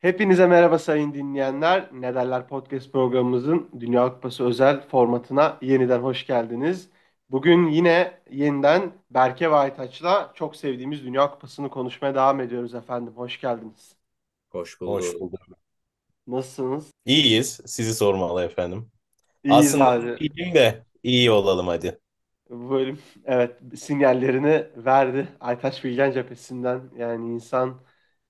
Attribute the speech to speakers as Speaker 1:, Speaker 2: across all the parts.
Speaker 1: Hepinize merhaba sayın dinleyenler. Ne derler podcast programımızın Dünya Kupası özel formatına yeniden hoş geldiniz. Bugün yine yeniden Berke ve Aytaç'la çok sevdiğimiz Dünya Kupası'nı konuşmaya devam ediyoruz efendim. Hoş geldiniz.
Speaker 2: Hoş
Speaker 3: Hoş
Speaker 2: bulduk.
Speaker 3: bulduk.
Speaker 1: Nasılsınız?
Speaker 3: İyiyiz. Sizi sormalı efendim.
Speaker 1: İyiyiz
Speaker 3: Aslında
Speaker 1: abi.
Speaker 3: iyiyim de iyi olalım hadi.
Speaker 1: Bu bölüm evet sinyallerini verdi Aytaç Bilgen cephesinden. Yani insan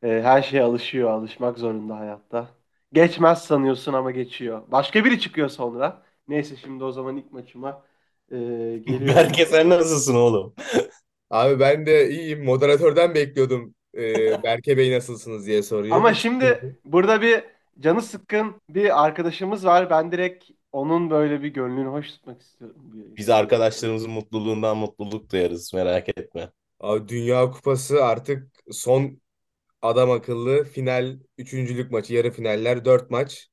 Speaker 1: e, her şeye alışıyor, alışmak zorunda hayatta. Geçmez sanıyorsun ama geçiyor. Başka biri çıkıyor sonra. Neyse şimdi o zaman ilk maçıma e, geliyorum.
Speaker 3: Berke sen nasılsın oğlum?
Speaker 2: Abi ben de iyiyim. Moderatörden bekliyordum. Ee, Berke Bey nasılsınız diye soruyor.
Speaker 1: Ama şimdi burada bir canı sıkkın bir arkadaşımız var. Ben direkt onun böyle bir gönlünü hoş tutmak istiyorum.
Speaker 3: Biz arkadaşlarımızın mutluluğundan mutluluk duyarız merak etme.
Speaker 2: Abi Dünya Kupası artık son adam akıllı final üçüncülük maçı, yarı finaller, dört maç.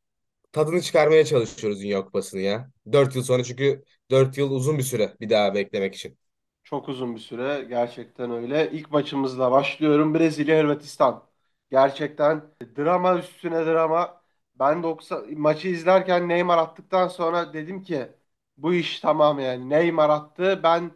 Speaker 2: Tadını çıkarmaya çalışıyoruz Dünya Kupası'nı ya. Dört yıl sonra çünkü dört yıl uzun bir süre bir daha beklemek için.
Speaker 1: Çok uzun bir süre. Gerçekten öyle. İlk maçımızla başlıyorum. Brezilya Hırvatistan. Gerçekten drama üstüne drama. Ben 90 maçı izlerken Neymar attıktan sonra dedim ki bu iş tamam yani. Neymar attı. Ben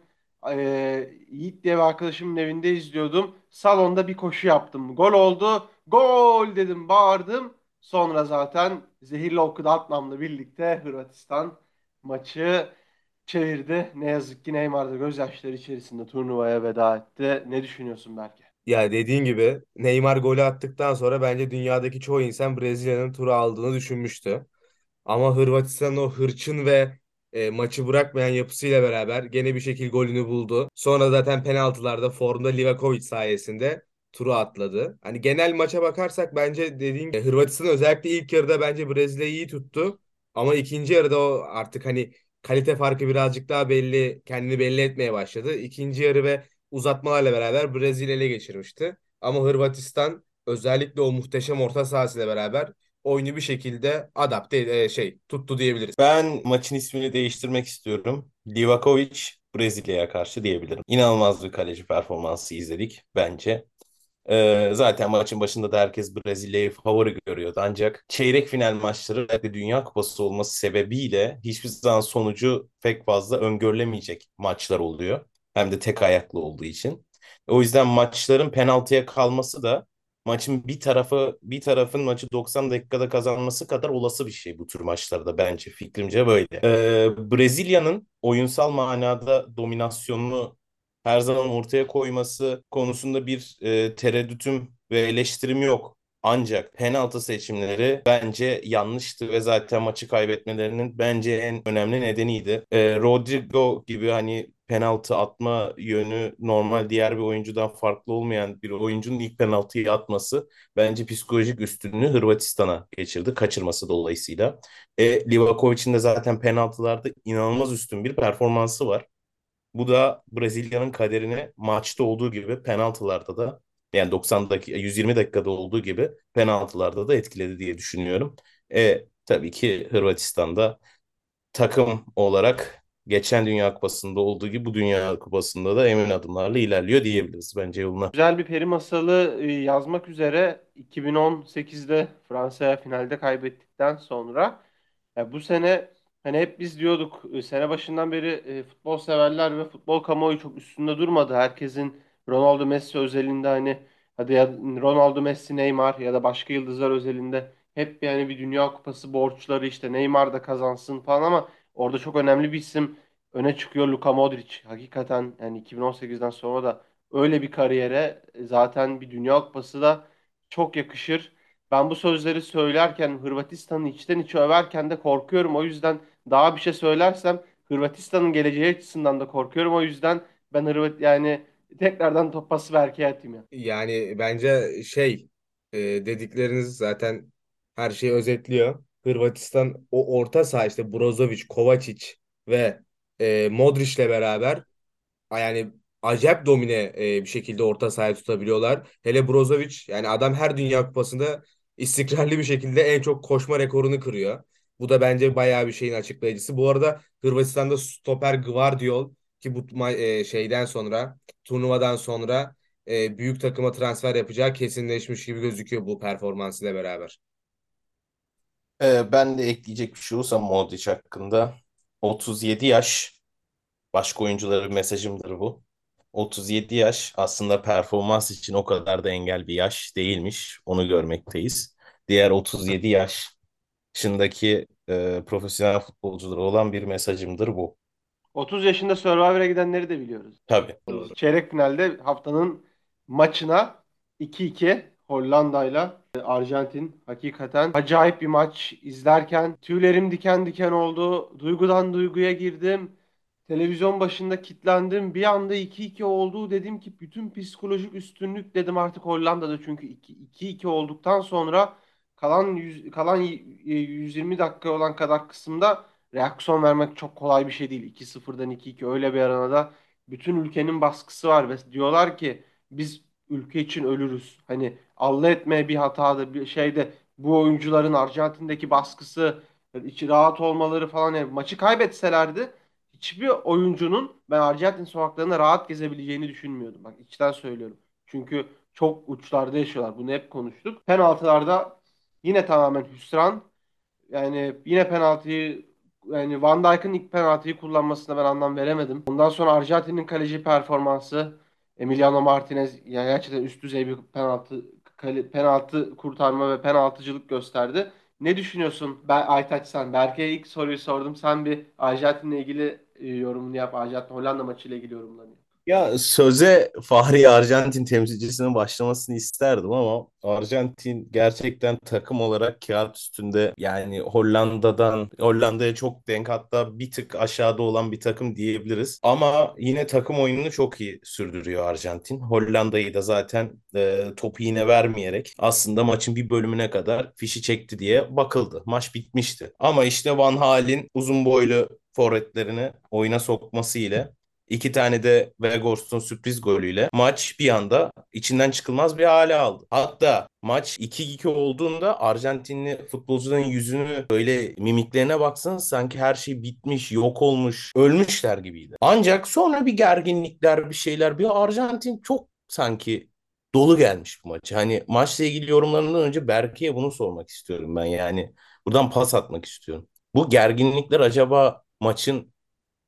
Speaker 1: e, Yiğit diye arkadaşımın evinde izliyordum. Salonda bir koşu yaptım. Gol oldu. Gol dedim, bağırdım. Sonra zaten zehirli oku atmamla birlikte Hırvatistan maçı çevirdi. Ne yazık ki Neymar da gözyaşları içerisinde turnuvaya veda etti. Ne düşünüyorsun Berke?
Speaker 2: Ya dediğin gibi Neymar golü attıktan sonra bence dünyadaki çoğu insan Brezilya'nın turu aldığını düşünmüştü. Ama Hırvatistan'ın o hırçın ve e, maçı bırakmayan yapısıyla beraber gene bir şekilde golünü buldu. Sonra zaten penaltılarda formda Livakovic sayesinde turu atladı. Hani genel maça bakarsak bence dediğin gibi Hırvatistan özellikle ilk yarıda bence Brezilya'yı iyi tuttu. Ama ikinci yarıda o artık hani kalite farkı birazcık daha belli, kendini belli etmeye başladı. İkinci yarı ve uzatmalarla beraber Brezilya ele geçirmişti. Ama Hırvatistan özellikle o muhteşem orta sahasıyla beraber oyunu bir şekilde adapte e, şey tuttu diyebiliriz.
Speaker 3: Ben maçın ismini değiştirmek istiyorum. Livakovic Brezilya'ya karşı diyebilirim. İnanılmaz bir kaleci performansı izledik bence. Ee, zaten maçın başında da herkes Brezilya'yı favori görüyordu. Ancak çeyrek final maçları Dünya Kupası olması sebebiyle hiçbir zaman sonucu pek fazla öngörülemeyecek maçlar oluyor. Hem de tek ayaklı olduğu için. O yüzden maçların penaltıya kalması da maçın bir tarafı bir tarafın maçı 90 dakikada kazanması kadar olası bir şey bu tür maçlarda bence fikrimce böyle. Ee, Brezilya'nın oyunsal manada dominasyonunu her zaman ortaya koyması konusunda bir e, tereddütüm ve eleştirim yok. Ancak penaltı seçimleri bence yanlıştı ve zaten maçı kaybetmelerinin bence en önemli nedeniydi. E, Rodrigo gibi hani penaltı atma yönü normal diğer bir oyuncudan farklı olmayan bir oyuncunun ilk penaltıyı atması bence psikolojik üstünlüğü Hırvatistan'a geçirdi kaçırması dolayısıyla. E, Livakovic'in de zaten penaltılarda inanılmaz üstün bir performansı var. Bu da Brezilya'nın kaderini maçta olduğu gibi penaltılarda da yani 90 dakika 120 dakikada olduğu gibi penaltılarda da etkiledi diye düşünüyorum. E tabii ki Hırvatistan'da takım olarak geçen Dünya Kupası'nda olduğu gibi bu Dünya Kupası'nda da emin adımlarla ilerliyor diyebiliriz bence yoluna.
Speaker 1: Güzel bir peri masalı e, yazmak üzere 2018'de Fransa'ya finalde kaybettikten sonra bu sene hani hep biz diyorduk e, sene başından beri e, futbol severler ve futbol kamuoyu çok üstünde durmadı. Herkesin Ronaldo Messi özelinde hani hadi ya Ronaldo Messi Neymar ya da başka yıldızlar özelinde hep yani bir Dünya Kupası borçları işte Neymar da kazansın falan ama orada çok önemli bir isim öne çıkıyor Luka Modric. Hakikaten yani 2018'den sonra da öyle bir kariyere e, zaten bir Dünya Kupası da çok yakışır. Ben bu sözleri söylerken Hırvatistan'ı içten içe överken de korkuyorum. O yüzden daha bir şey söylersem Hırvatistan'ın geleceği açısından da korkuyorum. O yüzden ben Hırvat yani tekrardan top pası Berke'ye atayım ya.
Speaker 2: Yani bence şey e, dedikleriniz zaten her şeyi özetliyor. Hırvatistan o orta saha işte Brozovic, Kovacic ve e, Modric'le beraber yani acayip domine e, bir şekilde orta sahaya tutabiliyorlar. Hele Brozovic yani adam her Dünya Kupası'nda istikrarlı bir şekilde en çok koşma rekorunu kırıyor. Bu da bence bayağı bir şeyin açıklayıcısı. Bu arada Hırvatistan'da stoper Gvardiol ki bu e, şeyden sonra turnuvadan sonra e, büyük takıma transfer yapacağı kesinleşmiş gibi gözüküyor bu performansıyla beraber.
Speaker 3: Ee, ben de ekleyecek bir şey olursa Modric hakkında 37 yaş başka oyuncuların mesajımdır bu. 37 yaş aslında performans için o kadar da engel bir yaş değilmiş. Onu görmekteyiz. Diğer 37 yaşındaki e, profesyonel futbolculara olan bir mesajımdır bu.
Speaker 1: 30 yaşında Survivor'a gidenleri de biliyoruz.
Speaker 3: Tabii.
Speaker 1: Çeyrek finalde haftanın maçına 2-2 Hollanda'yla Arjantin hakikaten acayip bir maç izlerken tüylerim diken diken oldu. Duygudan duyguya girdim. Televizyon başında kilitlendim. Bir anda 2-2 oldu. Dedim ki bütün psikolojik üstünlük dedim artık Hollanda'da çünkü 2-2 olduktan sonra kalan 100, kalan 120 dakika olan kadar kısımda reaksiyon vermek çok kolay bir şey değil. 2-0'dan 2-2 öyle bir aranada bütün ülkenin baskısı var ve diyorlar ki biz ülke için ölürüz. Hani Allah etmeye bir hatada bir şeyde bu oyuncuların Arjantin'deki baskısı içi rahat olmaları falan yani maçı kaybetselerdi hiçbir oyuncunun ben Arjantin sokaklarında rahat gezebileceğini düşünmüyordum. Bak içten söylüyorum. Çünkü çok uçlarda yaşıyorlar. Bunu hep konuştuk. Penaltılarda yine tamamen hüsran. Yani yine penaltıyı yani Van Dijk'ın ilk penaltıyı kullanmasına ben anlam veremedim. Ondan sonra Arjantin'in kaleci performansı Emiliano Martinez yani gerçekten üst düzey bir penaltı penaltı kurtarma ve penaltıcılık gösterdi. Ne düşünüyorsun ben Aytaç sen? Berke'ye ilk soruyu sordum. Sen bir Arjantin'le ilgili e, yorumunu yap. Arjantin Hollanda maçıyla ilgili yorumlarını.
Speaker 3: Ya söze Fahri Arjantin temsilcisinin başlamasını isterdim ama Arjantin gerçekten takım olarak kağıt üstünde yani Hollanda'dan Hollanda'ya çok denk hatta bir tık aşağıda olan bir takım diyebiliriz. Ama yine takım oyununu çok iyi sürdürüyor Arjantin. Hollanda'yı da zaten e, topu yine vermeyerek aslında maçın bir bölümüne kadar fişi çekti diye bakıldı. Maç bitmişti. Ama işte Van Hal'in uzun boylu forvetlerini oyuna sokması ile İki tane de Weghorst'un sürpriz golüyle maç bir anda içinden çıkılmaz bir hale aldı. Hatta maç 2-2 olduğunda Arjantinli futbolcuların yüzünü böyle mimiklerine baksanız sanki her şey bitmiş, yok olmuş, ölmüşler gibiydi. Ancak sonra bir gerginlikler, bir şeyler, bir Arjantin çok sanki dolu gelmiş bu maçı. Hani maçla ilgili yorumlarından önce Berke'ye bunu sormak istiyorum ben yani. Buradan pas atmak istiyorum. Bu gerginlikler acaba maçın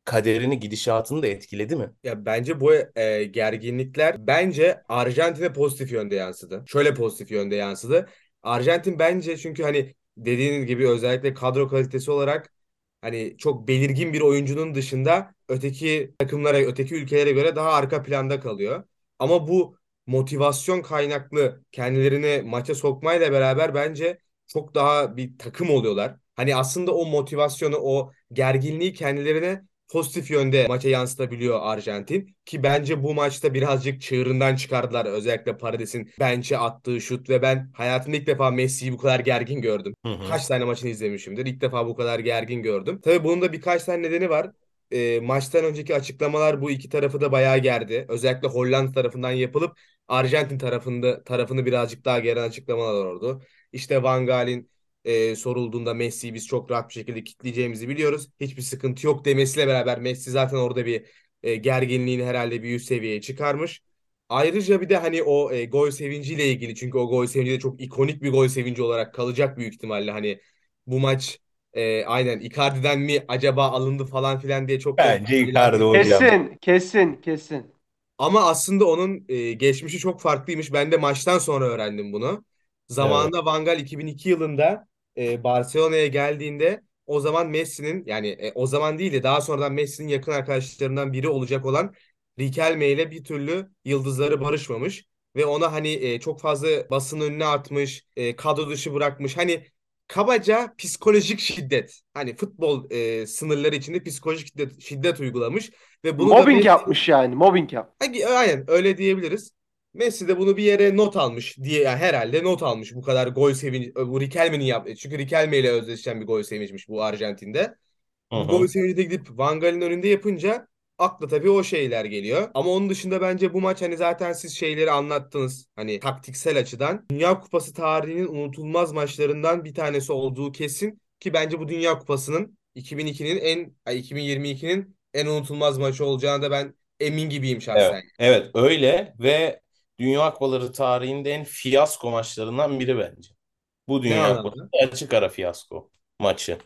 Speaker 3: kaderini, gidişatını da etkiledi mi?
Speaker 2: Ya bence bu e, gerginlikler bence Arjantin'e pozitif yönde yansıdı. Şöyle pozitif yönde yansıdı. Arjantin bence çünkü hani dediğiniz gibi özellikle kadro kalitesi olarak hani çok belirgin bir oyuncunun dışında öteki takımlara, öteki ülkelere göre daha arka planda kalıyor. Ama bu motivasyon kaynaklı kendilerini maça sokmayla beraber bence çok daha bir takım oluyorlar. Hani aslında o motivasyonu, o gerginliği kendilerine pozitif yönde maça yansıtabiliyor Arjantin. Ki bence bu maçta birazcık çığırından çıkardılar. Özellikle Paredes'in bench'e attığı şut ve ben hayatımda ilk defa Messi'yi bu kadar gergin gördüm. Hı hı. Kaç tane maçını izlemişimdir. İlk defa bu kadar gergin gördüm. Tabii bunun da birkaç tane nedeni var. E, maçtan önceki açıklamalar bu iki tarafı da bayağı gerdi. Özellikle Hollanda tarafından yapılıp Arjantin tarafında tarafını birazcık daha geren açıklamalar oldu. İşte Van Gaal'in e, sorulduğunda Messi'yi biz çok rahat bir şekilde kitleyeceğimizi biliyoruz. Hiçbir sıkıntı yok demesiyle beraber Messi zaten orada bir e, gerginliğini herhalde bir üst seviyeye çıkarmış. Ayrıca bir de hani o e, gol sevinciyle ilgili çünkü o gol sevinci de çok ikonik bir gol sevinci olarak kalacak büyük ihtimalle. Hani bu maç e, aynen Icardi'den mi acaba alındı falan filan diye çok
Speaker 3: Bence Icardi hocam.
Speaker 1: Kesin, kesin, kesin.
Speaker 2: Ama aslında onun e, geçmişi çok farklıymış. Ben de maçtan sonra öğrendim bunu. Zamanında evet. Van Gaal 2002 yılında e, Barcelona'ya geldiğinde o zaman Messi'nin yani e, o zaman değil de daha sonradan Messi'nin yakın arkadaşlarından biri olacak olan Riquelme ile bir türlü yıldızları barışmamış ve ona hani e, çok fazla basın önüne atmış, e, kadro dışı bırakmış. Hani kabaca psikolojik şiddet. Hani futbol e, sınırları içinde psikolojik şiddet, şiddet uygulamış ve bunu
Speaker 1: mobbing Messi... yapmış yani, mobbing yap.
Speaker 2: Aynen öyle diyebiliriz. Messi de bunu bir yere not almış diye yani herhalde not almış bu kadar gol sevinci bu Riquelme'nin yaptığı. Çünkü Riquelme ile özdeşleşen bir gol sevinçmiş bu Arjantin'de. Bu gol sevinci de gidip Van Gaal'in önünde yapınca akla tabii o şeyler geliyor. Ama onun dışında bence bu maç hani zaten siz şeyleri anlattınız. Hani taktiksel açıdan Dünya Kupası tarihinin unutulmaz maçlarından bir tanesi olduğu kesin ki bence bu Dünya Kupası'nın 2002'nin en 2022'nin en unutulmaz maçı olacağını da ben emin gibiyim şahsen.
Speaker 3: Evet, evet öyle ve Dünya Kupaları tarihinde en fiyasko maçlarından biri bence. Bu Dünya Kupası
Speaker 2: anlamda?
Speaker 3: açık ara fiyasko maçı.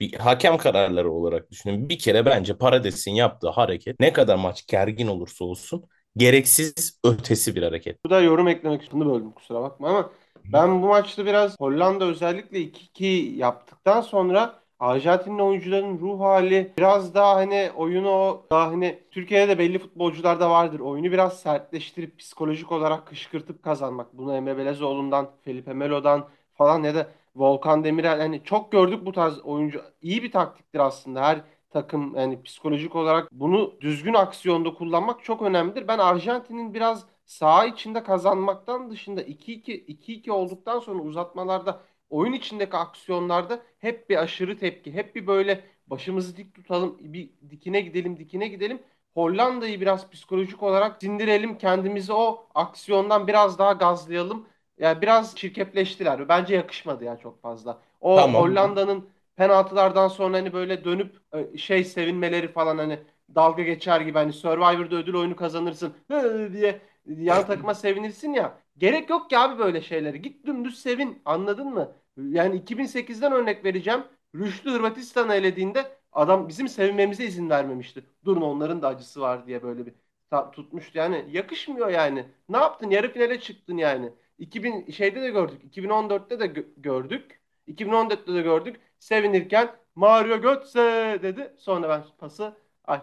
Speaker 3: Bir hakem kararları olarak düşünün. Bir kere bence Parades'in yaptığı hareket ne kadar maç gergin olursa olsun gereksiz ötesi bir hareket.
Speaker 1: Bu da yorum eklemek istedim. böldüm kusura bakma ama ben bu maçta biraz Hollanda özellikle 2-2 yaptıktan sonra Arjantin'in oyuncuların ruh hali biraz daha hani oyunu o daha hani Türkiye'de de belli futbolcularda vardır. Oyunu biraz sertleştirip psikolojik olarak kışkırtıp kazanmak. Bunu Emre Belezoğlu'ndan, Felipe Melo'dan falan ya da Volkan Demirel hani çok gördük bu tarz oyuncu. İyi bir taktiktir aslında. Her takım yani psikolojik olarak bunu düzgün aksiyonda kullanmak çok önemlidir. Ben Arjantin'in biraz saha içinde kazanmaktan dışında 2-2 2-2 olduktan sonra uzatmalarda oyun içindeki aksiyonlarda hep bir aşırı tepki, hep bir böyle başımızı dik tutalım, bir dikine gidelim, dikine gidelim. Hollanda'yı biraz psikolojik olarak sindirelim, kendimizi o aksiyondan biraz daha gazlayalım. Yani biraz çirkefleştiler. Bence yakışmadı ya çok fazla. O
Speaker 3: Tamam.
Speaker 1: Hollanda'nın penaltılardan sonra hani böyle dönüp e, şey sevinmeleri falan hani dalga geçer gibi hani Survivor'da ödül oyunu kazanırsın diye yan takıma sevinirsin ya. Gerek yok ki abi böyle şeyleri. Git dümdüz sevin. Anladın mı? Yani 2008'den örnek vereceğim. Rüştü Hırvatistan'ı elediğinde adam bizim sevinmemize izin vermemişti. Durun onların da acısı var diye böyle bir tutmuştu. Yani yakışmıyor yani. Ne yaptın? Yarı finale çıktın yani. 2000 şeyde de gördük. 2014'te de gö- gördük. 2014'te de gördük. Sevinirken Mario Götze dedi. Sonra ben pası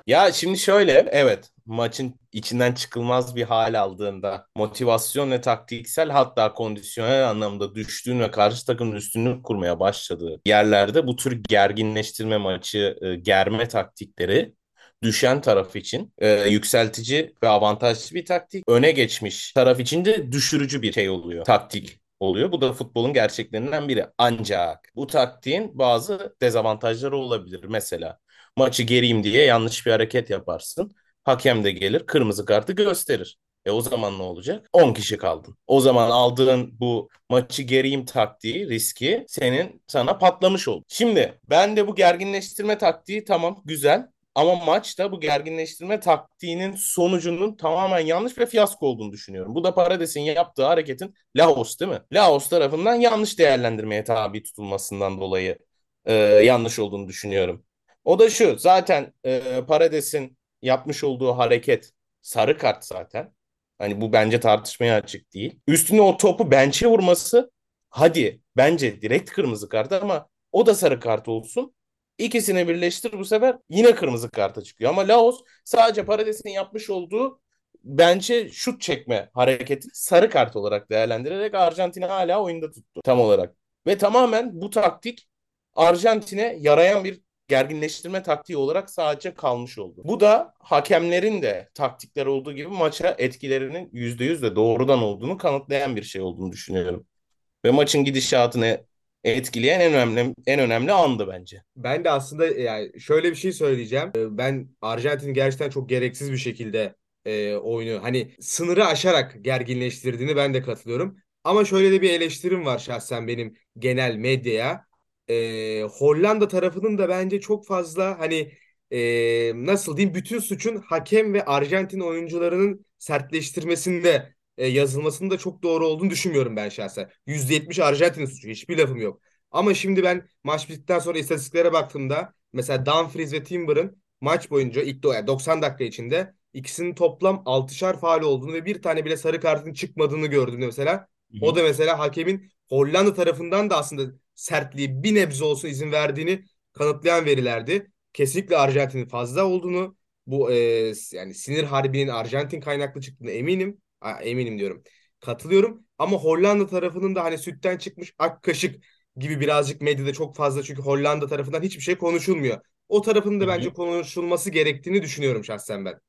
Speaker 3: Ya şimdi şöyle evet maçın içinden çıkılmaz bir hal aldığında motivasyon ve taktiksel hatta kondisyonel anlamda düştüğün ve karşı takımın üstünlük kurmaya başladığı yerlerde bu tür gerginleştirme maçı e, germe taktikleri düşen taraf için e, yükseltici ve avantajlı bir taktik. Öne geçmiş taraf için de düşürücü bir şey oluyor. Taktik oluyor. Bu da futbolun gerçeklerinden biri. Ancak bu taktiğin bazı dezavantajları olabilir. Mesela maçı geriyim diye yanlış bir hareket yaparsın. Hakem de gelir kırmızı kartı gösterir. E o zaman ne olacak? 10 kişi kaldın. O zaman aldığın bu maçı geriyim taktiği, riski senin sana patlamış oldu. Şimdi ben de bu gerginleştirme taktiği tamam güzel. Ama maçta bu gerginleştirme taktiğinin sonucunun tamamen yanlış ve fiyasko olduğunu düşünüyorum. Bu da Parades'in yaptığı hareketin Laos değil mi? Laos tarafından yanlış değerlendirmeye tabi tutulmasından dolayı e, yanlış olduğunu düşünüyorum. O da şu zaten e, Parades'in yapmış olduğu hareket sarı kart zaten. Hani bu bence tartışmaya açık değil. Üstüne o topu bench'e vurması hadi bence direkt kırmızı kart ama o da sarı kart olsun. İkisini birleştir bu sefer yine kırmızı karta çıkıyor. Ama Laos sadece Parades'in yapmış olduğu bence şut çekme hareketi sarı kart olarak değerlendirerek Arjantin'i hala oyunda tuttu tam olarak. Ve tamamen bu taktik Arjantin'e yarayan bir gerginleştirme taktiği olarak sadece kalmış oldu. Bu da hakemlerin de taktikler olduğu gibi maça etkilerinin %100 de doğrudan olduğunu kanıtlayan bir şey olduğunu düşünüyorum. Ve maçın gidişatını etkileyen en önemli en önemli andı bence.
Speaker 2: Ben de aslında yani şöyle bir şey söyleyeceğim. Ee, Ben Arjantin'in gerçekten çok gereksiz bir şekilde e, oyunu hani sınırı aşarak gerginleştirdiğini ben de katılıyorum. Ama şöyle de bir eleştirim var şahsen benim genel medyaya. Ee, Hollanda tarafının da bence çok fazla hani e, nasıl diyeyim bütün suçun hakem ve Arjantin oyuncularının sertleştirmesinde e, yazılmasının da çok doğru olduğunu düşünmüyorum ben şahsen. %70 Arjantin'in suçu hiçbir lafım yok. Ama şimdi ben maç bittikten sonra istatistiklere baktığımda mesela Dumfries ve Timber'ın maç boyunca ilk yani 90 dakika içinde ikisinin toplam 6'şar faul olduğunu ve bir tane bile sarı kartın çıkmadığını gördüğümde mesela
Speaker 3: Hı
Speaker 2: o da mesela hakemin Hollanda tarafından da aslında sertliği bir nebze olsun izin verdiğini kanıtlayan verilerdi. Kesinlikle Arjantin'in fazla olduğunu bu e, yani sinir harbinin Arjantin kaynaklı çıktığını eminim. A, eminim diyorum. Katılıyorum ama Hollanda tarafının da hani sütten çıkmış ak kaşık gibi birazcık medyada çok fazla çünkü Hollanda tarafından hiçbir şey konuşulmuyor. O tarafın da bence konuşulması gerektiğini düşünüyorum şahsen ben.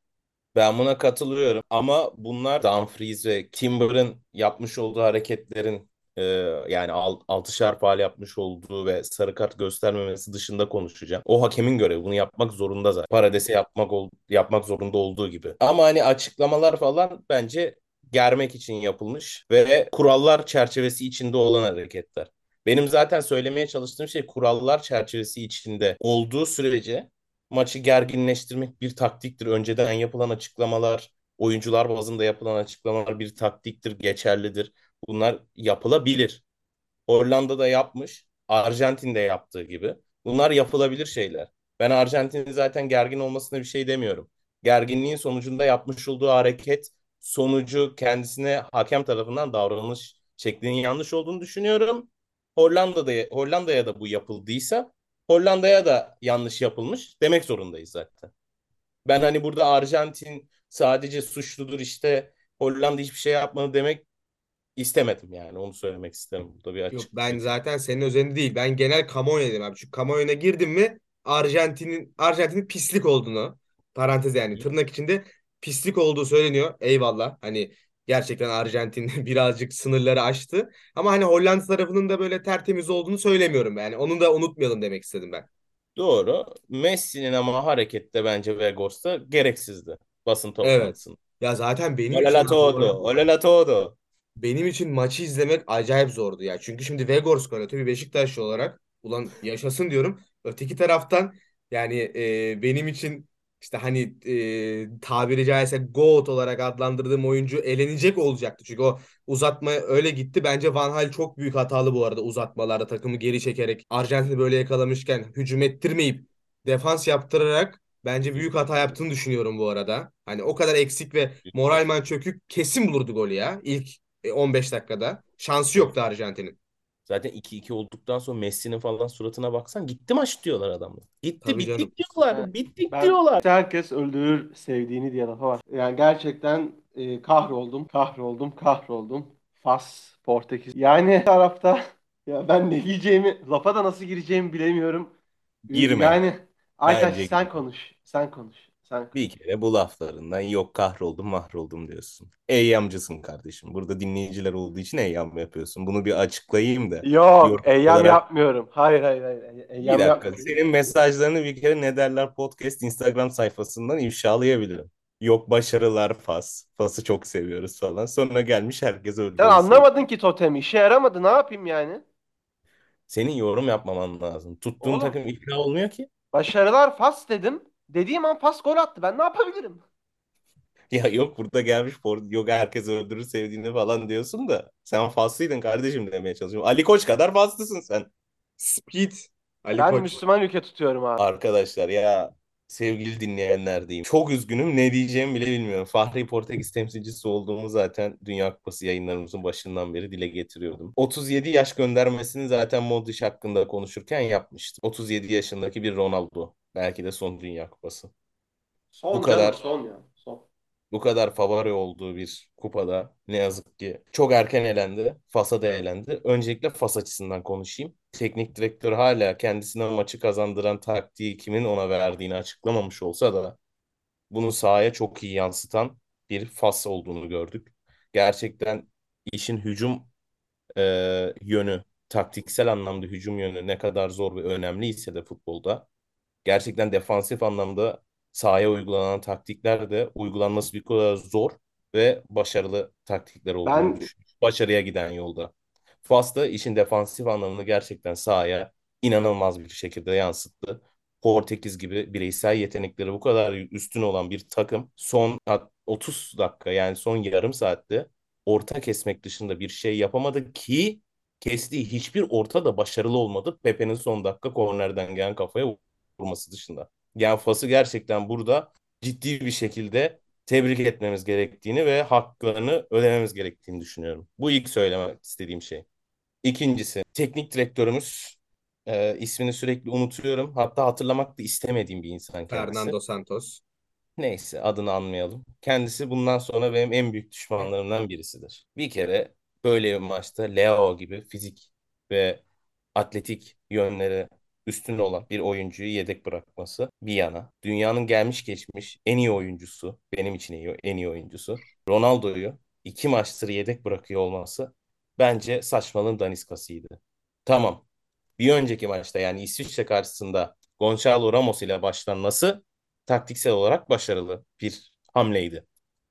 Speaker 3: Ben buna katılıyorum ama bunlar Dumfries ve Timber'ın yapmış olduğu hareketlerin e, yani alt, altışar faul yapmış olduğu ve sarı kart göstermemesi dışında konuşacağım. O hakemin görevi bunu yapmak zorunda zaten. Parades'e yapmak ol, yapmak zorunda olduğu gibi. Ama hani açıklamalar falan bence germek için yapılmış ve kurallar çerçevesi içinde olan hareketler. Benim zaten söylemeye çalıştığım şey kurallar çerçevesi içinde olduğu sürece maçı gerginleştirmek bir taktiktir. Önceden yapılan açıklamalar oyuncular bazında yapılan açıklamalar bir taktiktir, geçerlidir. Bunlar yapılabilir. Hollanda'da yapmış, Arjantin'de yaptığı gibi. Bunlar yapılabilir şeyler. Ben Arjantin'in zaten gergin olmasına bir şey demiyorum. Gerginliğin sonucunda yapmış olduğu hareket sonucu kendisine hakem tarafından davranış şeklinin yanlış olduğunu düşünüyorum. Hollanda'da Hollanda'ya da bu yapıldıysa Hollanda'ya da yanlış yapılmış demek zorundayız zaten. Ben hani burada Arjantin sadece suçludur işte Hollanda hiçbir şey yapmadı demek istemedim yani onu söylemek isterim. Burada bir
Speaker 2: Yok
Speaker 3: açık.
Speaker 2: ben zaten senin özelinde değil. Ben genel kamuoyu dedim abi. Çünkü kamuoyuna girdim mi Arjantin'in Arjantin'in pislik olduğunu parantez yani tırnak içinde pislik olduğu söyleniyor. Eyvallah. Hani gerçekten Arjantin birazcık sınırları aştı. Ama hani Hollanda tarafının da böyle tertemiz olduğunu söylemiyorum yani. Onu da unutmayalım demek istedim ben.
Speaker 3: Doğru. Messi'nin ama harekette bence Vegors'ta gereksizdi basın
Speaker 2: Evet.
Speaker 3: toplantısında.
Speaker 2: Ya zaten benim
Speaker 3: Olala todo, olala todo.
Speaker 2: Benim için maçı izlemek acayip zordu ya. Çünkü şimdi Vegors gol atıyor bir Beşiktaşlı olarak. Ulan yaşasın diyorum. Öteki taraftan yani e, benim için işte hani e, tabiri caizse GOAT olarak adlandırdığım oyuncu elenecek olacaktı. Çünkü o uzatma öyle gitti. Bence Van Hal çok büyük hatalı bu arada uzatmalarda takımı geri çekerek Arjantin'i böyle yakalamışken hücum ettirmeyip defans yaptırarak bence büyük hata yaptığını düşünüyorum bu arada. Hani o kadar eksik ve moralman çökük kesin bulurdu golü ya ilk 15 dakikada. Şansı yoktu Arjantin'in.
Speaker 3: Zaten 2-2 olduktan sonra Messi'nin falan suratına baksan gitti maç diyorlar adamlar. Gitti
Speaker 2: Tabii
Speaker 3: bittik
Speaker 2: canım.
Speaker 3: diyorlar.
Speaker 1: Evet.
Speaker 3: Bittik
Speaker 1: Ben
Speaker 3: diyorlar.
Speaker 1: işte herkes öldürür sevdiğini diye lafı var. Yani gerçekten e, kahroldum, kahroldum, kahroldum. Fas, Portekiz. Yani tarafta ya ben ne diyeceğimi, lafa da nasıl gireceğimi bilemiyorum. E,
Speaker 3: Girme.
Speaker 1: Yani Aytaç
Speaker 3: Bence
Speaker 1: sen konuş, sen konuş, sen.
Speaker 3: Bir kere bu laflarından yok kahroldum mahroldum diyorsun. Eyyamcısın kardeşim. Burada dinleyiciler olduğu için eyyam yapıyorsun. Bunu bir açıklayayım da.
Speaker 1: Yok,
Speaker 3: Yorum
Speaker 1: eyyam yapmıyorum. Hayır, hayır, hayır.
Speaker 3: Bir
Speaker 1: Eyyam
Speaker 3: dakika.
Speaker 1: yapmıyorum.
Speaker 3: Senin mesajlarını bir kere Ne Derler Podcast Instagram sayfasından ifşalayabilirim. Yok başarılar Fas. Fas'ı çok seviyoruz falan. Sonra gelmiş herkes öldü.
Speaker 1: Sen anlamadın ki totemi, işe yaramadı. Ne yapayım yani?
Speaker 3: Senin yorum yapmaman lazım. Tuttuğun
Speaker 1: Oğlum.
Speaker 3: takım ikna olmuyor ki.
Speaker 1: Başarılar Fas dedim. Dediğim an Fas gol attı. Ben ne yapabilirim?
Speaker 3: Ya yok burada gelmiş yok herkes öldürür sevdiğini falan diyorsun da sen Faslıydın kardeşim demeye çalışıyorum. Ali Koç kadar Faslısın sen.
Speaker 2: Speed. Ali
Speaker 1: Ben
Speaker 2: Koç.
Speaker 1: Müslüman ülke tutuyorum abi.
Speaker 3: Arkadaşlar ya sevgili dinleyenler diyeyim. Çok üzgünüm ne diyeceğimi bile bilmiyorum. Fahri Portekiz temsilcisi olduğumu zaten Dünya Kupası yayınlarımızın başından beri dile getiriyordum. 37 yaş göndermesini zaten Modric hakkında konuşurken yapmıştım. 37 yaşındaki bir Ronaldo. Belki de son Dünya Kupası.
Speaker 1: Son
Speaker 3: Bu
Speaker 1: canım,
Speaker 3: kadar.
Speaker 1: son ya. Son.
Speaker 3: bu kadar favori olduğu bir kupada ne yazık ki çok erken elendi. Fas'a da elendi. Öncelikle Fas açısından konuşayım. Teknik direktör hala kendisine maçı kazandıran taktiği kimin ona verdiğini açıklamamış olsa da bunu sahaya çok iyi yansıtan bir Fas olduğunu gördük. Gerçekten işin hücum e, yönü, taktiksel anlamda hücum yönü ne kadar zor ve önemliyse de futbolda gerçekten defansif anlamda sahaya uygulanan taktikler de uygulanması bir kadar zor ve başarılı taktikler olduğunu
Speaker 1: Ben-
Speaker 3: düşünüyorum. Başarıya giden yolda. Fas da işin defansif anlamını gerçekten sahaya inanılmaz bir şekilde yansıttı. Portekiz gibi bireysel yetenekleri bu kadar üstün olan bir takım son 30 dakika yani son yarım saatte orta kesmek dışında bir şey yapamadı ki kestiği hiçbir orta da başarılı olmadı. Pepe'nin son dakika kornerden gelen kafaya vurması dışında. Yani Fas'ı gerçekten burada ciddi bir şekilde tebrik etmemiz gerektiğini ve haklarını ödememiz gerektiğini düşünüyorum. Bu ilk söylemek istediğim şey. İkincisi, teknik direktörümüz e, ismini sürekli unutuyorum. Hatta hatırlamak da istemediğim bir insan kendisi.
Speaker 2: Fernando Santos.
Speaker 3: Neyse adını anmayalım. Kendisi bundan sonra benim en büyük düşmanlarımdan birisidir. Bir kere böyle bir maçta Leo gibi fizik ve atletik yönleri üstün olan bir oyuncuyu yedek bırakması bir yana. Dünyanın gelmiş geçmiş en iyi oyuncusu, benim için iyi, en iyi oyuncusu. Ronaldo'yu iki maçtır yedek bırakıyor olması bence saçmalığın daniskasıydı. Tamam. Bir önceki maçta yani İsviçre karşısında Gonçalo Ramos ile başlanması taktiksel olarak başarılı bir hamleydi.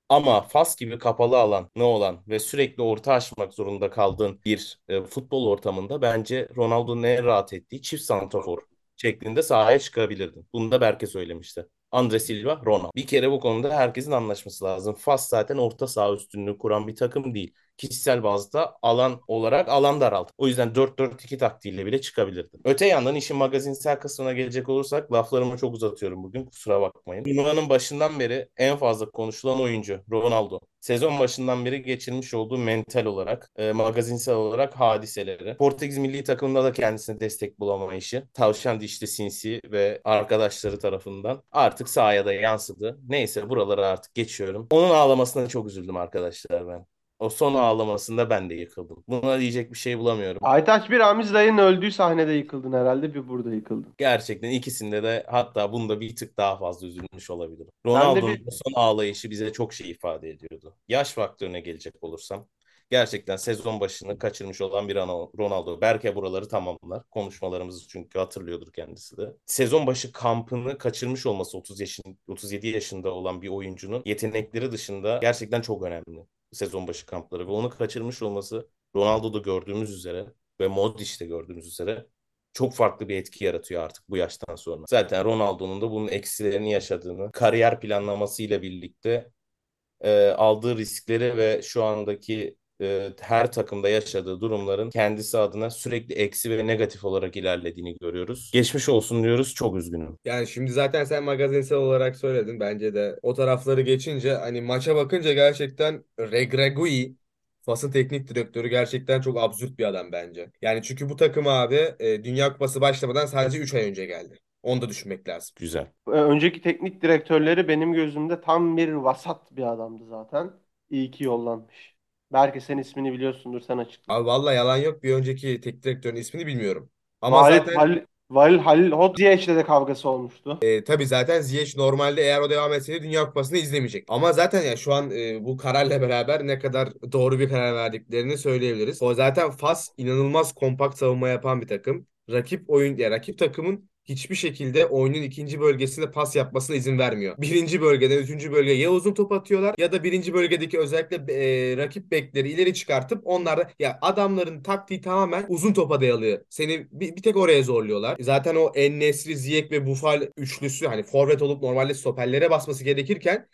Speaker 3: Ama Fas gibi kapalı alan ne olan ve sürekli orta açmak zorunda kaldığın bir e, futbol ortamında bence Ronaldo'nun en rahat ettiği çift santrafor şeklinde sahaya çıkabilirdin. Bunu da Berke söylemişti. Andre Silva, Ronaldo. Bir kere bu konuda herkesin anlaşması lazım. Fas zaten orta saha üstünlüğü kuran bir takım değil. Kişisel bazda alan olarak alan daraldı. O yüzden 4-4-2 taktiğiyle bile çıkabilirdi. Öte yandan işin magazinsel kısmına gelecek olursak laflarımı çok uzatıyorum bugün kusura bakmayın. Turnuvanın başından beri en fazla konuşulan oyuncu Ronaldo. Sezon başından beri geçirmiş olduğu mental olarak, e, magazinsel olarak hadiseleri. Portekiz milli takımında da kendisine destek bulamayışı. Tavşan dişli sinsi ve arkadaşları tarafından artık sahaya da yansıdı. Neyse buraları artık geçiyorum. Onun ağlamasına çok üzüldüm arkadaşlar ben. O son ağlamasında ben de yıkıldım. Buna diyecek bir şey bulamıyorum.
Speaker 1: Aytaç bir Ramiz dayının öldüğü sahnede yıkıldın herhalde. Bir burada yıkıldın.
Speaker 3: Gerçekten ikisinde de hatta bunda bir tık daha fazla üzülmüş olabilirim. Ronaldo'nun
Speaker 1: bir
Speaker 3: son ağlayışı bize çok şey ifade ediyordu. Yaş faktörüne gelecek olursam gerçekten sezon başını kaçırmış olan bir ana- Ronaldo. Berke buraları tamamlar. Konuşmalarımızı çünkü hatırlıyordur kendisi de. Sezon başı kampını kaçırmış olması 30 yaşın 37 yaşında olan bir oyuncunun yetenekleri dışında gerçekten çok önemli. Sezon başı kampları ve onu kaçırmış olması Ronaldo'da gördüğümüz üzere ve Modric'te gördüğümüz üzere çok farklı bir etki yaratıyor artık bu yaştan sonra. Zaten Ronaldo'nun da bunun eksilerini yaşadığını, kariyer planlamasıyla birlikte e, aldığı riskleri ve şu andaki e, her takımda yaşadığı durumların kendisi adına sürekli eksi ve negatif olarak ilerlediğini görüyoruz. Geçmiş olsun diyoruz. Çok üzgünüm.
Speaker 2: Yani şimdi zaten sen magazinsel olarak söyledin. Bence de o tarafları geçince hani maça bakınca gerçekten Regregui Fas'ın teknik direktörü gerçekten çok absürt bir adam bence. Yani çünkü bu takım abi e, Dünya Kupası başlamadan sadece 3 ay önce geldi. Onu da düşünmek lazım.
Speaker 3: Güzel.
Speaker 1: Ee, önceki teknik direktörleri benim gözümde tam bir vasat bir adamdı zaten. İyi ki yollanmış. Belki sen ismini biliyorsundur sen açıkla.
Speaker 2: Abi vallahi yalan yok. Bir önceki teknik direktörün ismini bilmiyorum. Ama
Speaker 1: Valil,
Speaker 2: zaten
Speaker 1: Halil, Valil, Halil Hot Ziyech'le de kavgası olmuştu.
Speaker 2: E, tabii zaten Ziyech normalde eğer o devam etseydi Dünya Kupası'nı izlemeyecek. Ama zaten ya şu an e, bu kararla beraber ne kadar doğru bir karar verdiklerini söyleyebiliriz. O zaten Fas inanılmaz kompakt savunma yapan bir takım. Rakip oyun ya rakip takımın hiçbir şekilde oyunun ikinci bölgesinde pas yapmasına izin vermiyor. Birinci bölgeden üçüncü bölgeye ya uzun top atıyorlar ya da birinci bölgedeki özellikle e, rakip bekleri ileri çıkartıp onlar da ya adamların taktiği tamamen uzun topa dayalı. Seni bir, bir tek oraya zorluyorlar. Zaten o En-Nesyri, Ziyech ve Buffal üçlüsü hani forvet olup normalde stoperlere basması gerekirken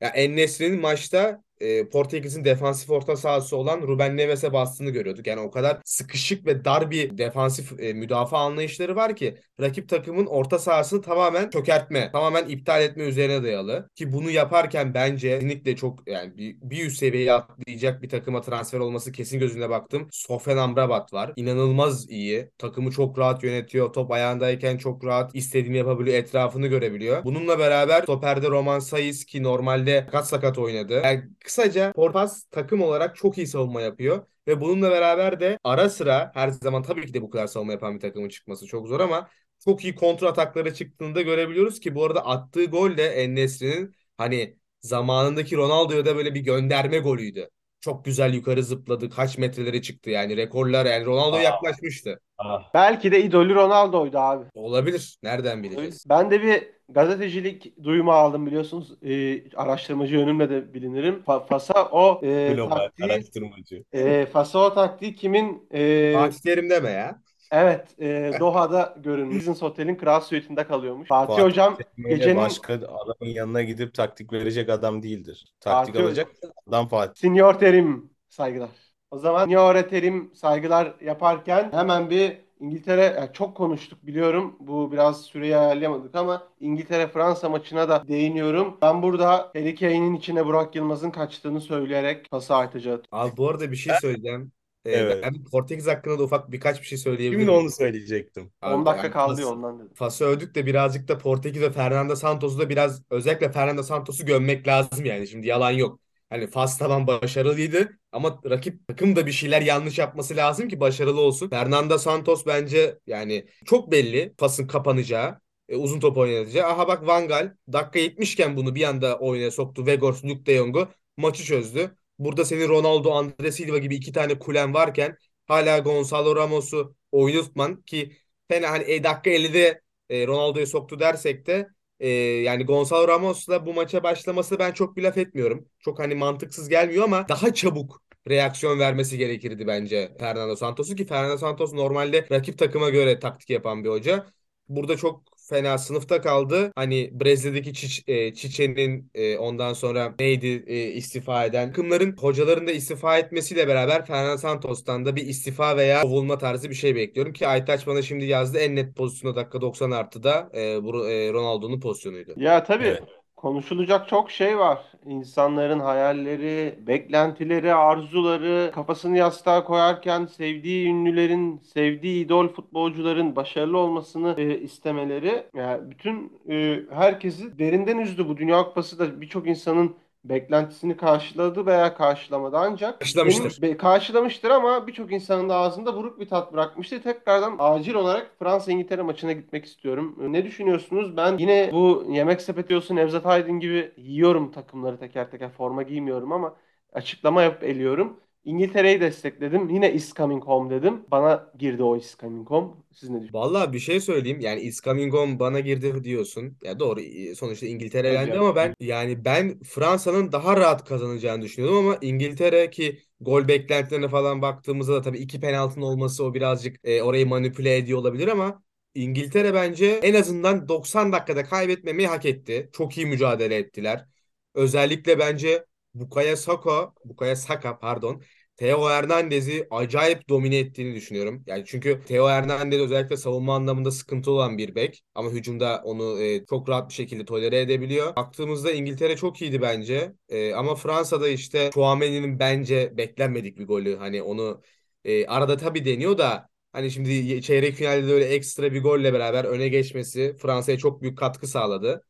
Speaker 2: ya En-Nesyri'nin maçta e, Portekiz'in defansif orta sahası olan Ruben Neves'e bastığını görüyorduk. Yani o kadar sıkışık ve dar bir defansif e, müdafaa anlayışları var ki rakip takımın orta sahasını tamamen çökertme, tamamen iptal etme üzerine dayalı. Ki bunu yaparken bence kesinlikle çok yani bir, bir üst seviyeye atlayacak bir takıma transfer olması kesin gözüne baktım. Sofen Amrabat var. İnanılmaz iyi. Takımı çok rahat yönetiyor. Top ayağındayken çok rahat istediğini yapabiliyor. Etrafını görebiliyor. Bununla beraber stoperde Roman Sayıs ki normalde sakat sakat oynadı. Yani kısaca Portas takım olarak çok iyi savunma yapıyor. Ve bununla beraber de ara sıra her zaman tabii ki de bu kadar savunma yapan bir takımın çıkması çok zor ama çok iyi kontra ataklara çıktığını da görebiliyoruz ki bu arada attığı gol de En-Nesyri'nin hani zamanındaki Ronaldo'ya da böyle bir gönderme golüydü. Çok güzel yukarı zıpladı. Kaç metrelere çıktı yani rekorlar yani Ronaldo'ya
Speaker 3: Aa,
Speaker 2: yaklaşmıştı.
Speaker 3: ah.
Speaker 1: Belki de idolü Ronaldo'ydu abi.
Speaker 2: Olabilir. Nereden bileceğiz?
Speaker 1: Ben de bir gazetecilik duyumu aldım biliyorsunuz. Ee, araştırmacı yönümle de bilinirim. Fa- Fas'a o e,
Speaker 3: Global
Speaker 1: taktiği
Speaker 3: araştırmacı.
Speaker 1: e, Fas'a o taktiği kimin e,
Speaker 2: Fatih Terim deme ya.
Speaker 1: Evet e, Doha'da görünmüş. Business Hotel'in Kral Suite'inde kalıyormuş. Fatih
Speaker 3: Fatih
Speaker 1: Hocam gecenin
Speaker 3: başka adamın yanına gidip taktik verecek adam değildir. Taktik
Speaker 1: Fatih
Speaker 3: alacak adam Fatih.
Speaker 1: Senior Terim saygılar. O zaman Senior Terim saygılar yaparken hemen bir İngiltere yani çok konuştuk biliyorum. Bu biraz süreyi ayarlayamadık ama İngiltere Fransa maçına da değiniyorum. Ben burada Harry Kane'in içine Burak Yılmaz'ın kaçtığını söyleyerek pası Aytaç'a
Speaker 2: Abi bu arada bir şey söyleyeceğim. Ee,
Speaker 3: Evet.
Speaker 2: ben Portekiz hakkında da ufak birkaç bir şey
Speaker 3: Şimdi
Speaker 2: miyim?
Speaker 3: onu söyleyecektim.
Speaker 1: 10
Speaker 2: Abi,
Speaker 1: dakika
Speaker 2: yani
Speaker 1: kaldı ya ondan dedim.
Speaker 2: Fas'ı övdük de birazcık da Portekiz ve Fernando Santos'u da biraz özellikle Fernando Santos'u gömmek lazım yani. Şimdi yalan yok. Hani Fas tamam başarılıydı ama rakip takım da bir şeyler yanlış yapması lazım ki başarılı olsun. Fernando Santos bence yani çok belli Fas'ın kapanacağı, e, uzun top oynatacağı. Aha bak Van Gaal dakika 70 iken bunu bir anda oyuna soktu. Weghorst, Luke de Jong'u maçı çözdü. Burada senin Ronaldo, Andre Silva gibi iki tane kulen varken hala Gonzalo Ramos'u oyunu tutman ki fena hani e, dakika 50'de e, Ronaldo'yu soktu dersek de e, yani Gonzalo Ramos'la bu maça başlaması ben çok bir laf etmiyorum. Çok hani mantıksız gelmiyor ama daha çabuk reaksiyon vermesi gerekirdi bence Fernando Santos'u ki Fernando Santos normalde rakip takıma göre taktik yapan bir hoca. Burada çok fena sınıfta kaldı. Hani Brezilya'daki Çiç, e, Çiçe'nin e, ondan sonra neydi e, istifa eden takımların hocaların da istifa etmesiyle beraber Fernando Santos'tan da bir istifa veya kovulma tarzı bir şey bekliyorum ki Aytaç bana şimdi yazdı en net pozisyonu dakika 90 artıda e, bu e, Ronaldo'nun pozisyonuydu.
Speaker 1: Ya tabii
Speaker 3: Evet.
Speaker 1: Konuşulacak çok şey var. İnsanların hayalleri, beklentileri, arzuları, kafasını yastığa koyarken sevdiği ünlülerin, sevdiği idol futbolcuların başarılı olmasını e, istemeleri. Yani bütün e, herkesi derinden üzdü. Bu Dünya Kupası da birçok insanın beklentisini karşıladı veya karşılamadı. Ancak
Speaker 2: Karşılamıştır.
Speaker 1: be- karşılamıştır ama birçok insanın da ağzında buruk bir tat bırakmıştı. Tekrardan acil olarak Fransa-İngiltere maçına gitmek istiyorum. Ne düşünüyorsunuz? Ben yine bu yemek sepeti olsun Nevzat Aydın gibi yiyorum takımları teker teker forma giymiyorum ama açıklama yapıp eliyorum. İngiltere'yi destekledim. Yine is coming home dedim. Bana girdi o is coming home. Siz ne düşünüyorsunuz?
Speaker 2: Vallahi bir şey söyleyeyim. Yani It's Coming Home bana girdi diyorsun. Ya doğru sonuçta İngiltere elendi ama ben yani ben Fransa'nın daha rahat kazanacağını düşünüyordum ama İngiltere ki gol beklentilerine falan baktığımızda da tabii iki penaltının olması o birazcık e, orayı manipüle ediyor olabilir ama İngiltere bence en azından 90 dakikada kaybetmemeyi hak etti. Çok iyi mücadele ettiler. Özellikle bence Bukayo Saka, Bukayo Saka pardon Theo Hernandez'i acayip domine ettiğini düşünüyorum. Yani çünkü Theo Hernandez özellikle savunma anlamında sıkıntı olan bir bek ama hücumda onu e, çok rahat bir şekilde tolere edebiliyor. Baktığımızda İngiltere çok iyiydi bence. E, ama Fransa'da işte Chouameni'nin bence beklenmedik bir golü. Hani onu e, arada tabii deniyor da hani şimdi çeyrek finalde de öyle ekstra bir golle beraber öne geçmesi Fransa'ya çok büyük katkı sağladı.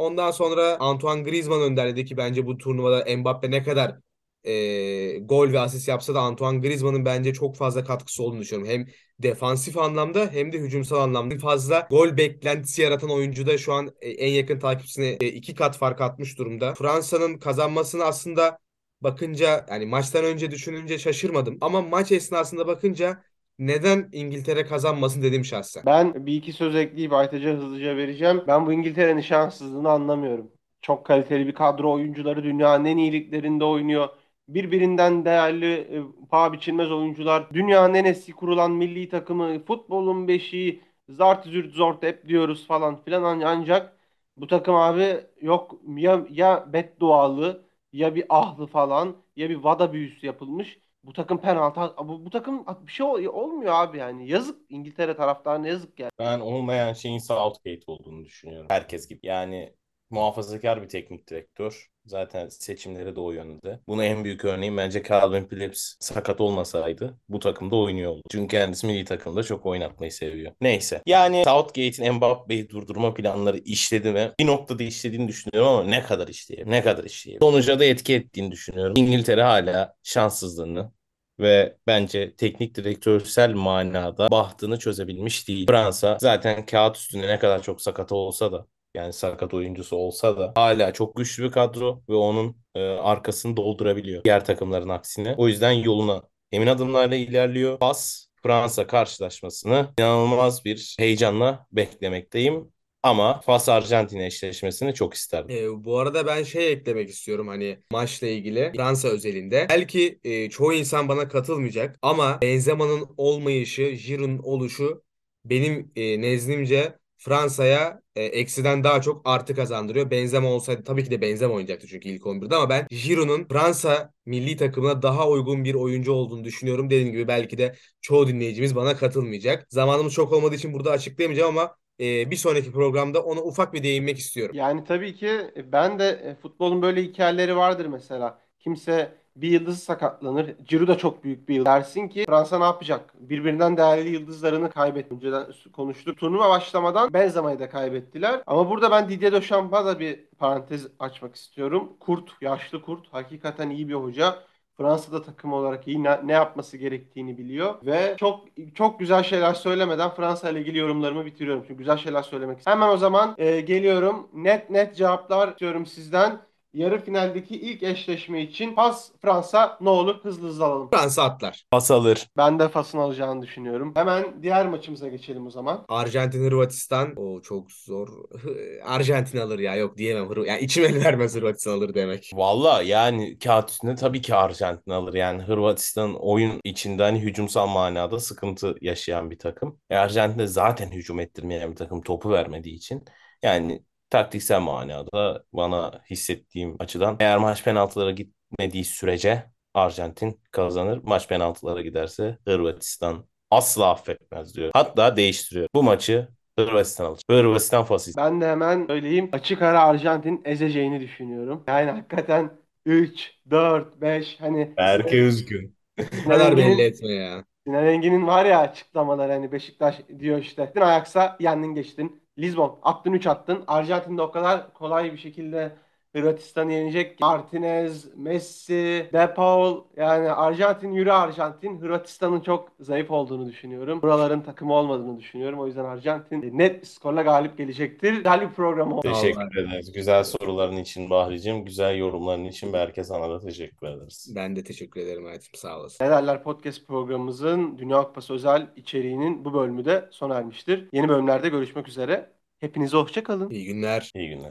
Speaker 2: Ondan sonra Antoine Griezmann önderledi ki bence bu turnuvada Mbappe ne kadar e, gol ve asist yapsa da Antoine Griezmann'ın bence çok fazla katkısı olduğunu düşünüyorum. Hem defansif anlamda hem de hücumsal anlamda fazla gol beklentisi yaratan oyuncu da şu an e, en yakın takipçisine e, iki kat fark atmış durumda. Fransa'nın kazanmasını aslında bakınca yani maçtan önce düşününce şaşırmadım ama maç esnasında bakınca neden İngiltere kazanmasın dedim şahsen.
Speaker 1: Ben bir iki söz ekleyip Aytaç'a hızlıca vereceğim. Ben bu İngiltere'nin şanssızlığını anlamıyorum. Çok kaliteli bir kadro oyuncuları dünyanın en iyiliklerinde oynuyor. Birbirinden değerli, e, paha biçilmez oyuncular. Dünyanın en eski kurulan milli takımı, futbolun beşiği, zart zürt zort hep diyoruz falan filan. An- Ancak bu takım abi yok ya, ya beddualı ya bir ahlı falan ya bir vada büyüsü yapılmış. Bu takım penaltı bu, bu takım bir şey ol- olmuyor abi yani. Yazık İngiltere taraftarına yazık yani.
Speaker 3: Ben olmayan şeyin Southgate olduğunu düşünüyorum. Herkes gibi. Yani muhafazakar bir teknik direktör. Zaten seçimleri de o yönde. Buna en büyük örneğin bence Calvin Phillips sakat olmasaydı bu takımda oynuyor olurdu. Çünkü kendisi milli takımda çok oynatmayı seviyor. Neyse. Yani Southgate'in Mbappe'yi durdurma planları işledi mi? Bir noktada işlediğini düşünüyorum ama ne kadar işleyebilir? Ne kadar işleyebilir? Sonuca da etki ettiğini düşünüyorum. İngiltere hala şanssızlığını ve bence teknik direktörsel manada bahtını çözebilmiş değil. Fransa zaten kağıt üstünde ne kadar çok sakat olsa da yani sakat oyuncusu olsa da hala çok güçlü bir kadro ve onun e, arkasını doldurabiliyor diğer takımların aksine. O yüzden yoluna emin adımlarla ilerliyor. Pas Fransa karşılaşmasını inanılmaz bir heyecanla beklemekteyim. Ama Fas Arjantin eşleşmesini çok isterdim.
Speaker 2: E, bu arada ben şey eklemek istiyorum hani maçla ilgili Fransa özelinde. Belki e, çoğu insan bana katılmayacak ama Benzema'nın olmayışı, Giroud'un oluşu benim e, nezdimce Fransa'ya e, eksiden daha çok artı kazandırıyor. Benzema olsaydı tabii ki de Benzema oynayacaktı çünkü ilk 11'de ama ben Giroud'un Fransa milli takımına daha uygun bir oyuncu olduğunu düşünüyorum. Dediğim gibi belki de çoğu dinleyicimiz bana katılmayacak. Zamanımız çok olmadığı için burada açıklayamayacağım ama e, bir sonraki programda ona ufak bir değinmek istiyorum.
Speaker 1: Yani tabii ki ben de e, futbolun böyle hikayeleri vardır mesela. Kimse bir yıldızı sakatlanır. Ciro da çok büyük bir yıldız. Dersin ki Fransa ne yapacak? Birbirinden değerli yıldızlarını kaybetti. Önceden konuştuk. Turnuva başlamadan Benzema'yı da kaybettiler. Ama burada ben Didier Deschamps da bir parantez açmak istiyorum. Kurt, yaşlı kurt. Hakikaten iyi bir hoca. Fransa'da takım olarak iyi ne, ne yapması gerektiğini biliyor ve çok çok güzel şeyler söylemeden Fransa ile ilgili yorumlarımı bitiriyorum. Çünkü güzel şeyler söylemek istiyorum. Hemen o zaman e, geliyorum. Net net cevaplar istiyorum sizden. Yarı finaldeki ilk eşleşme için Fas Fransa ne olur hızlı hızlı alalım.
Speaker 2: Fransa atlar.
Speaker 3: Pas alır.
Speaker 1: Ben de Fas'ın alacağını düşünüyorum. Hemen diğer maçımıza geçelim o zaman.
Speaker 2: Arjantin Hırvatistan. O çok zor. Arjantin alır ya. Yok diyemem. Hırv yani içim el vermez Hırvatistan alır demek.
Speaker 3: Valla yani kağıt üstünde tabii ki Arjantin alır. Yani Hırvatistan oyun içinde hani hücumsal manada sıkıntı yaşayan bir takım. E Arjantin de zaten hücum ettirmeyen bir takım topu vermediği için. Yani taktiksel manada bana hissettiğim açıdan eğer maç penaltılara gitmediği sürece Arjantin kazanır. Maç penaltılara giderse Hırvatistan asla affetmez diyor. Hatta değiştiriyor. Bu maçı Hırvatistan alır. Hırvatistan fasis.
Speaker 1: Ben de hemen söyleyeyim. Açık ara Arjantin ezeceğini düşünüyorum. Yani hakikaten 3, 4, 5 hani
Speaker 3: Berke Üzgün.
Speaker 1: Sinan
Speaker 2: kadar belli etme ya.
Speaker 1: Sinan Engin'in var ya açıklamaları hani Beşiktaş diyor işte. Ajax'a yendin geçtin. Lisbon attın 3 attın. Arjantin'de o kadar kolay bir şekilde Hırvatistan'ı yenecek. Martinez, Messi, De Paul yani Arjantin yürü Arjantin. Hırvatistan'ın çok zayıf olduğunu düşünüyorum. Buraların takımı olmadığını düşünüyorum. O yüzden Arjantin net bir skorla galip gelecektir. Güzel bir program oldu.
Speaker 3: Teşekkür ederiz. Güzel soruların için Bahricim, güzel yorumların için Berke sana da teşekkür ederiz.
Speaker 2: Ben de teşekkür ederim hayatım. Sağ olasın.
Speaker 1: Ne derler podcast programımızın Dünya Kupası özel içeriğinin bu bölümü de sona ermiştir. Yeni bölümlerde görüşmek üzere. Hepinize hoşça kalın.
Speaker 2: İyi günler.
Speaker 3: İyi günler.